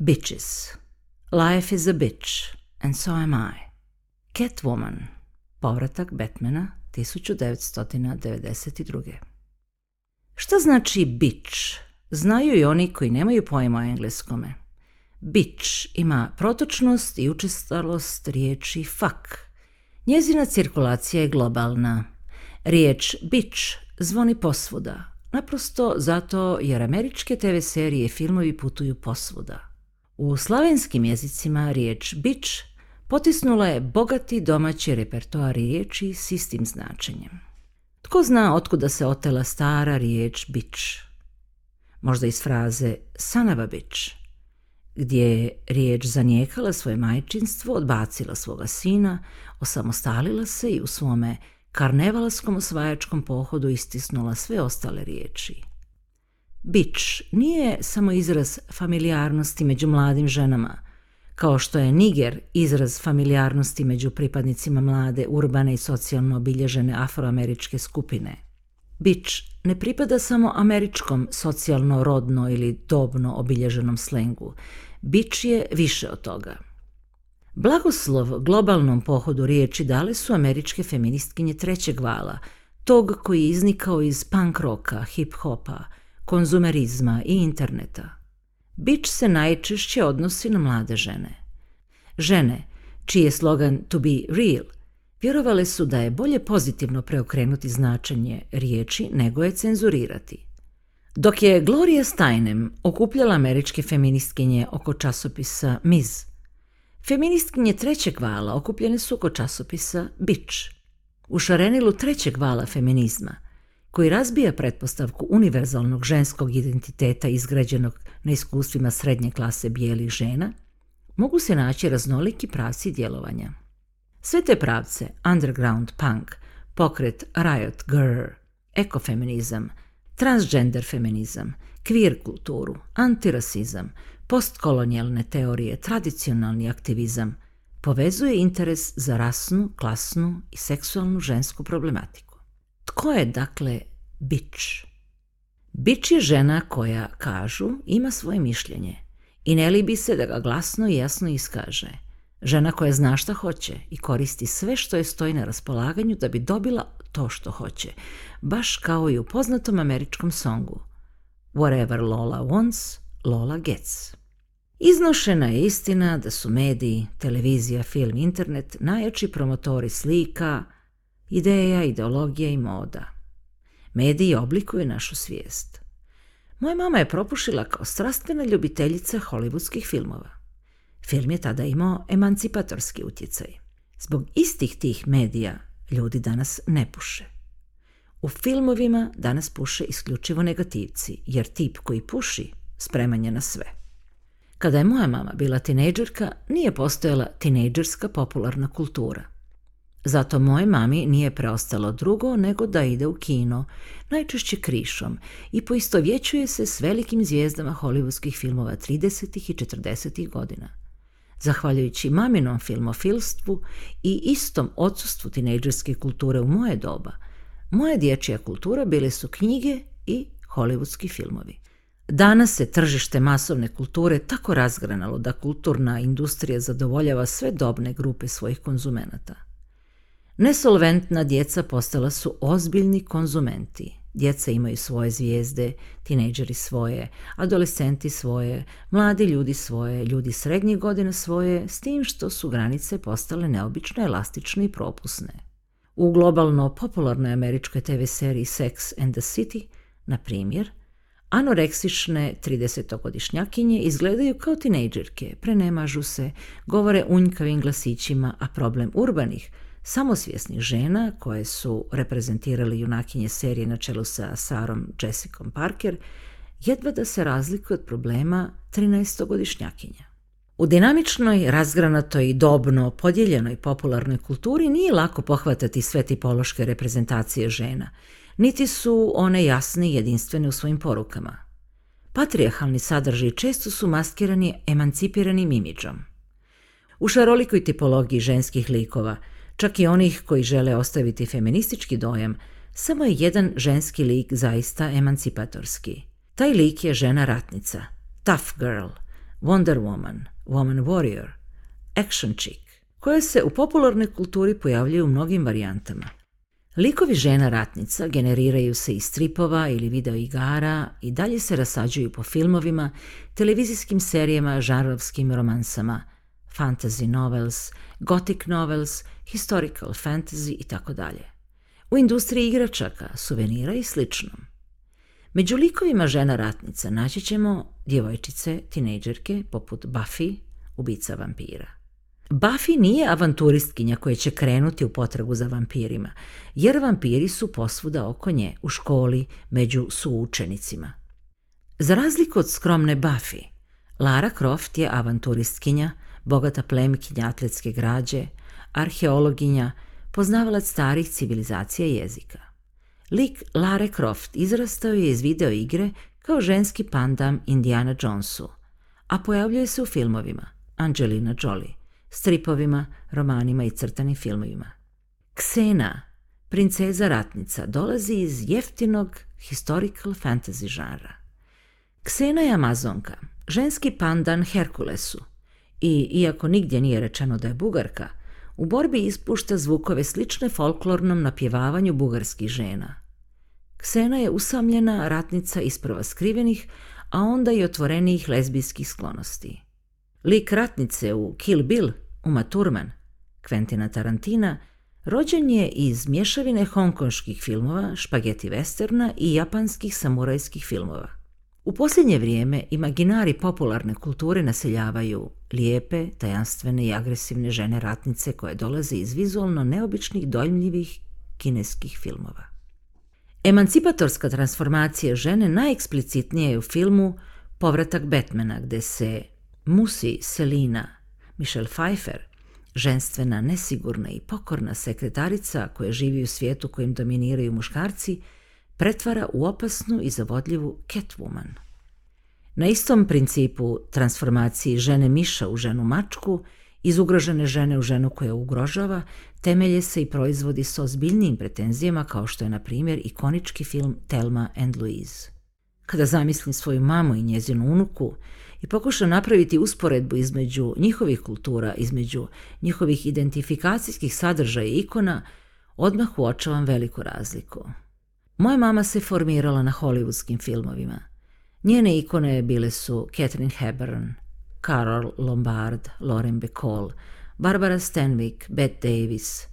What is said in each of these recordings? Bitches. Life is a bitch, and so am I. Catwoman. Povratak Batmana 1992. Šta znači bitch? Znaju i oni koji nemaju pojma o engleskome. Bitch ima protočnost i učestalost riječi fuck. Njezina cirkulacija je globalna. Riječ bitch zvoni posvuda, naprosto zato jer američke TV serije i filmovi putuju posvuda. U slavenskim jezicima riječ bić potisnula je bogati domaći repertoar riječi s istim značenjem. Tko zna otkuda se otela stara riječ bić? Možda iz fraze sanava bić, gdje je riječ zanijekala svoje majčinstvo, odbacila svoga sina, osamostalila se i u svome karnevalskom osvajačkom pohodu istisnula sve ostale riječi – Bič nije samo izraz familijarnosti među mladim ženama, kao što je Niger izraz familijarnosti među pripadnicima mlade, urbane i socijalno obilježene afroameričke skupine. Bič ne pripada samo američkom socijalno, rodno ili dobno obilježenom slengu. Bič je više od toga. Blagoslov globalnom pohodu riječi dale su američke feministkinje trećeg vala, tog koji je iznikao iz punk roka, hip hopa – konzumerizma i interneta. Bič se najčešće odnosi na mlade žene. Žene, čiji je slogan to be real, vjerovale su da je bolje pozitivno preokrenuti značenje riječi nego je cenzurirati. Dok je Gloria Steinem okupljala američke feministkinje oko časopisa Miz, feministkinje trećeg vala okupljene su oko časopisa Bič. U šarenilu trećeg vala feminizma – koji razbija pretpostavku univerzalnog ženskog identiteta izgrađenog na iskustvima srednje klase bijelih žena, mogu se naći raznoliki pravci djelovanja. Sve te pravce, underground punk, pokret riot girl, ekofeminizam, transgender feminizam, queer kulturu, antirasizam, postkolonijalne teorije, tradicionalni aktivizam, povezuje interes za rasnu, klasnu i seksualnu žensku problematiku. Tko je, dakle, bič. Bič je žena koja, kažu, ima svoje mišljenje i ne libi se da ga glasno i jasno iskaže. Žena koja zna šta hoće i koristi sve što je stoji na raspolaganju da bi dobila to što hoće, baš kao i u poznatom američkom songu Whatever Lola wants, Lola gets. Iznošena je istina da su mediji, televizija, film, internet najjači promotori slika, ideja, ideologija i moda – Mediji oblikuju našu svijest. Moja mama je propušila kao strastvena ljubiteljica hollywoodskih filmova. Film je tada imao emancipatorski utjecaj. Zbog istih tih medija ljudi danas ne puše. U filmovima danas puše isključivo negativci, jer tip koji puši spreman je na sve. Kada je moja mama bila tinejdžerka, nije postojala tinejdžerska popularna kultura – zato moje mami nije preostalo drugo nego da ide u kino, najčešće krišom, i poistovjećuje se s velikim zvijezdama hollywoodskih filmova 30. i 40. godina. Zahvaljujući maminom filmofilstvu i istom odsustvu tinejdžerske kulture u moje doba, moja dječja kultura bile su knjige i hollywoodski filmovi. Danas se tržište masovne kulture tako razgranalo da kulturna industrija zadovoljava sve dobne grupe svojih konzumenata. Nesolventna djeca postala su ozbiljni konzumenti. Djeca imaju svoje zvijezde, tinejdžeri svoje, adolescenti svoje, mladi ljudi svoje, ljudi srednjih godina svoje, s tim što su granice postale neobično elastične i propusne. U globalno popularnoj američkoj TV seriji Sex and the City, na primjer, Anoreksične 30-godišnjakinje izgledaju kao tinejdžerke, prenemažu se, govore unjkavim glasićima, a problem urbanih – samosvjesnih žena koje su reprezentirali junakinje serije na čelu sa Sarom Jessicom Parker, jedva da se razlikuje od problema 13-godišnjakinja. U dinamičnoj, razgranatoj i dobno podijeljenoj popularnoj kulturi nije lako pohvatati sve tipološke reprezentacije žena, niti su one jasne i jedinstvene u svojim porukama. Patrijarhalni sadržaji često su maskirani emancipiranim imidžom. U šarolikoj tipologiji ženskih likova – Čak i onih koji žele ostaviti feministički dojam, samo je jedan ženski lik zaista emancipatorski. Taj lik je žena ratnica, tough girl, wonder woman, woman warrior, action chick, koje se u popularnoj kulturi pojavljuju u mnogim varijantama. Likovi žena ratnica generiraju se iz stripova ili videoigara i dalje se rasađuju po filmovima, televizijskim serijama, žarovskim romansama – fantasy novels, gothic novels, historical fantasy i tako dalje. U industriji igračaka, suvenira i slično. Među likovima žena ratnica naći ćemo djevojčice, tinejdžerke poput Buffy, ubica vampira. Buffy nije avanturistkinja koja će krenuti u potragu za vampirima, jer vampiri su posvuda oko nje, u školi, među suučenicima. Za razliku od skromne Buffy, Lara Croft je avanturistkinja bogata plemkinja atletske građe, arheologinja, poznavalac starih civilizacija jezika. Lik Lara Croft izrastao je iz video igre kao ženski pandam Indiana Jonesu, a pojavljuje se u filmovima Angelina Jolie, stripovima, romanima i crtanim filmovima. Ksena, princeza ratnica, dolazi iz jeftinog historical fantasy žara. Ksena je amazonka, ženski pandan Herkulesu, i, iako nigdje nije rečeno da je bugarka, u borbi ispušta zvukove slične folklornom napjevavanju bugarskih žena. Ksena je usamljena ratnica isprva skrivenih, a onda i otvorenijih lezbijskih sklonosti. Lik ratnice u Kill Bill, u Maturman, Kventina Tarantina, rođen je iz mješavine hongkonških filmova, špageti westerna i japanskih samurajskih filmova. U posljednje vrijeme imaginari popularne kulture naseljavaju lijepe, tajanstvene i agresivne žene ratnice koje dolaze iz vizualno neobičnih dojmljivih kineskih filmova. Emancipatorska transformacija žene najeksplicitnija je u filmu Povratak Batmana gdje se Musi Selina, Michelle Pfeiffer, ženstvena, nesigurna i pokorna sekretarica koja živi u svijetu kojim dominiraju muškarci – pretvara u opasnu i zavodljivu Catwoman. Na istom principu transformaciji žene miša u ženu mačku, iz ugrožene žene u ženu koja ugrožava, temelje se i proizvodi s ozbiljnijim pretenzijama kao što je, na primjer, ikonički film Thelma and Louise. Kada zamislim svoju mamu i njezinu unuku i pokušam napraviti usporedbu između njihovih kultura, između njihovih identifikacijskih sadržaja i ikona, odmah uočavam veliku razliku – moja mama se formirala na hollywoodskim filmovima. Njene ikone bile su Catherine Hepburn, Carol Lombard, Lauren Bacall, Barbara Stanwyck, Bette Davis,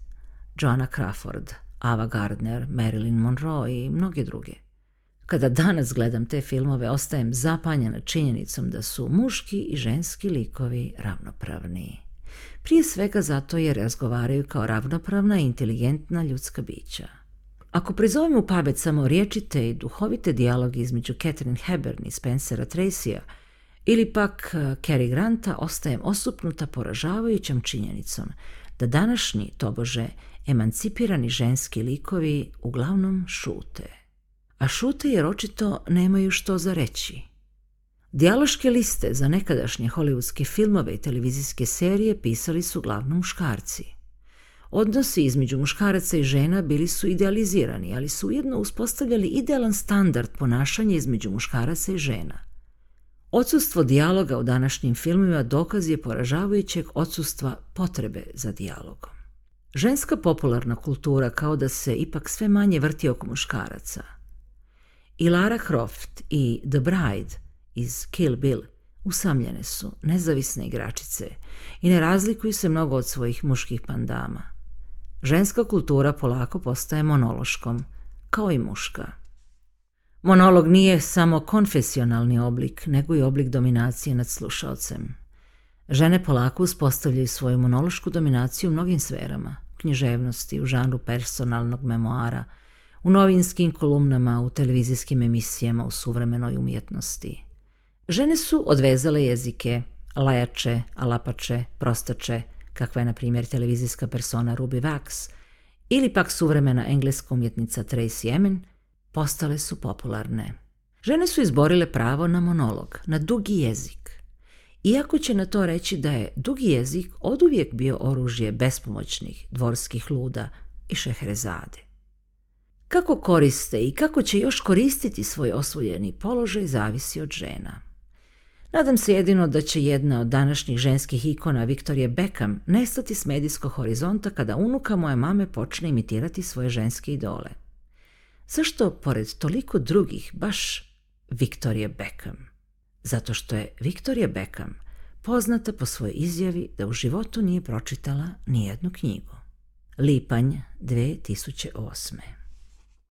Joanna Crawford, Ava Gardner, Marilyn Monroe i mnoge druge. Kada danas gledam te filmove, ostajem zapanjena činjenicom da su muški i ženski likovi ravnopravni. Prije svega zato jer razgovaraju kao ravnopravna i inteligentna ljudska bića. Ako prizovemo u pamet samo riječite i duhovite dijaloge između Catherine Hebern i Spencera Tracy'a, ili pak e, Cary Granta, ostajem osupnuta poražavajućom činjenicom da današnji, tobože, emancipirani ženski likovi uglavnom šute. A šute jer očito nemaju što za reći. Dijaloške liste za nekadašnje hollywoodske filmove i televizijske serije pisali su uglavnom muškarci – Odnosi između muškaraca i žena bili su idealizirani, ali su ujedno uspostavljali idealan standard ponašanja između muškaraca i žena. Odsustvo dijaloga u današnjim filmima dokaz je poražavajućeg odsustva potrebe za dijalogom. Ženska popularna kultura kao da se ipak sve manje vrti oko muškaraca. I Lara Croft i The Bride iz Kill Bill usamljene su, nezavisne igračice i ne razlikuju se mnogo od svojih muških pandama. Ženska kultura polako postaje monološkom, kao i muška. Monolog nije samo konfesionalni oblik, nego i oblik dominacije nad slušalcem. Žene polako uspostavljaju svoju monološku dominaciju u mnogim sferama, u književnosti, u žanru personalnog memoara, u novinskim kolumnama, u televizijskim emisijama, u suvremenoj umjetnosti. Žene su odvezale jezike, lajače, alapače, prostače, kakva je na primjer televizijska persona Ruby Wax ili pak suvremena engleska umjetnica Tracy Emin, postale su popularne. Žene su izborile pravo na monolog, na dugi jezik. Iako će na to reći da je dugi jezik oduvijek bio oružje bespomoćnih, dvorskih luda i šehrezade. Kako koriste i kako će još koristiti svoj osvojeni položaj zavisi od žena. Nadam se jedino da će jedna od današnjih ženskih ikona Viktorije Beckham nestati s medijskog horizonta kada unuka moje mame počne imitirati svoje ženske idole. Zašto pored toliko drugih baš Viktorije Beckham? Zato što je Viktorija Beckham poznata po svojoj izjavi da u životu nije pročitala nijednu knjigu. Lipanj 2008.